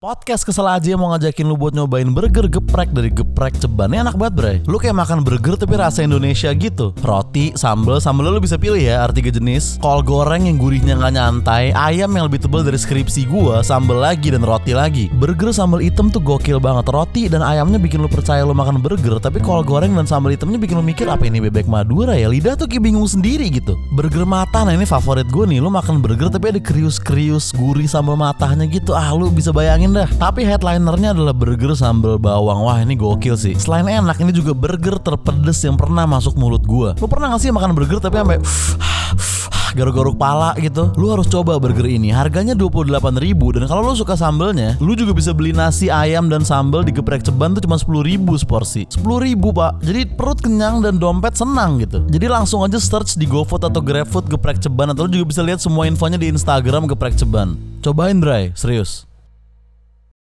Podcast kesel aja mau ngajakin lu buat nyobain burger geprek dari geprek ceban. Enak banget bre. Lu kayak makan burger tapi rasa Indonesia gitu. Roti, sambel, sambel lu bisa pilih ya arti jenis. Kol goreng yang gurihnya nggak nyantai Ayam yang lebih tebal dari skripsi gua Sambel lagi dan roti lagi. Burger sambal hitam tuh gokil banget. Roti dan ayamnya bikin lu percaya lu makan burger Tapi kol goreng dan sambal hitamnya bikin lu mikir apa ini bebek Madura ya? Lidah tuh kayak bingung sendiri gitu. Burger mata nah ini favorit gue nih. Lu makan burger tapi ada krius-krius gurih sambal matahnya gitu. Ah lu bisa bayangin dah. Tapi headlinernya adalah burger sambal bawang. Wah ini gokil sih. Selain enak, ini juga burger terpedes yang pernah masuk mulut gua. Lu pernah gak sih makan burger tapi sampai garuk-garuk pala gitu Lu harus coba burger ini Harganya 28 ribu Dan kalau lu suka sambelnya Lu juga bisa beli nasi ayam dan sambel di geprek ceban tuh cuma 10 ribu seporsi 10 ribu pak Jadi perut kenyang dan dompet senang gitu Jadi langsung aja search di GoFood atau GrabFood geprek ceban Atau lu juga bisa lihat semua infonya di Instagram geprek ceban Cobain Bray, serius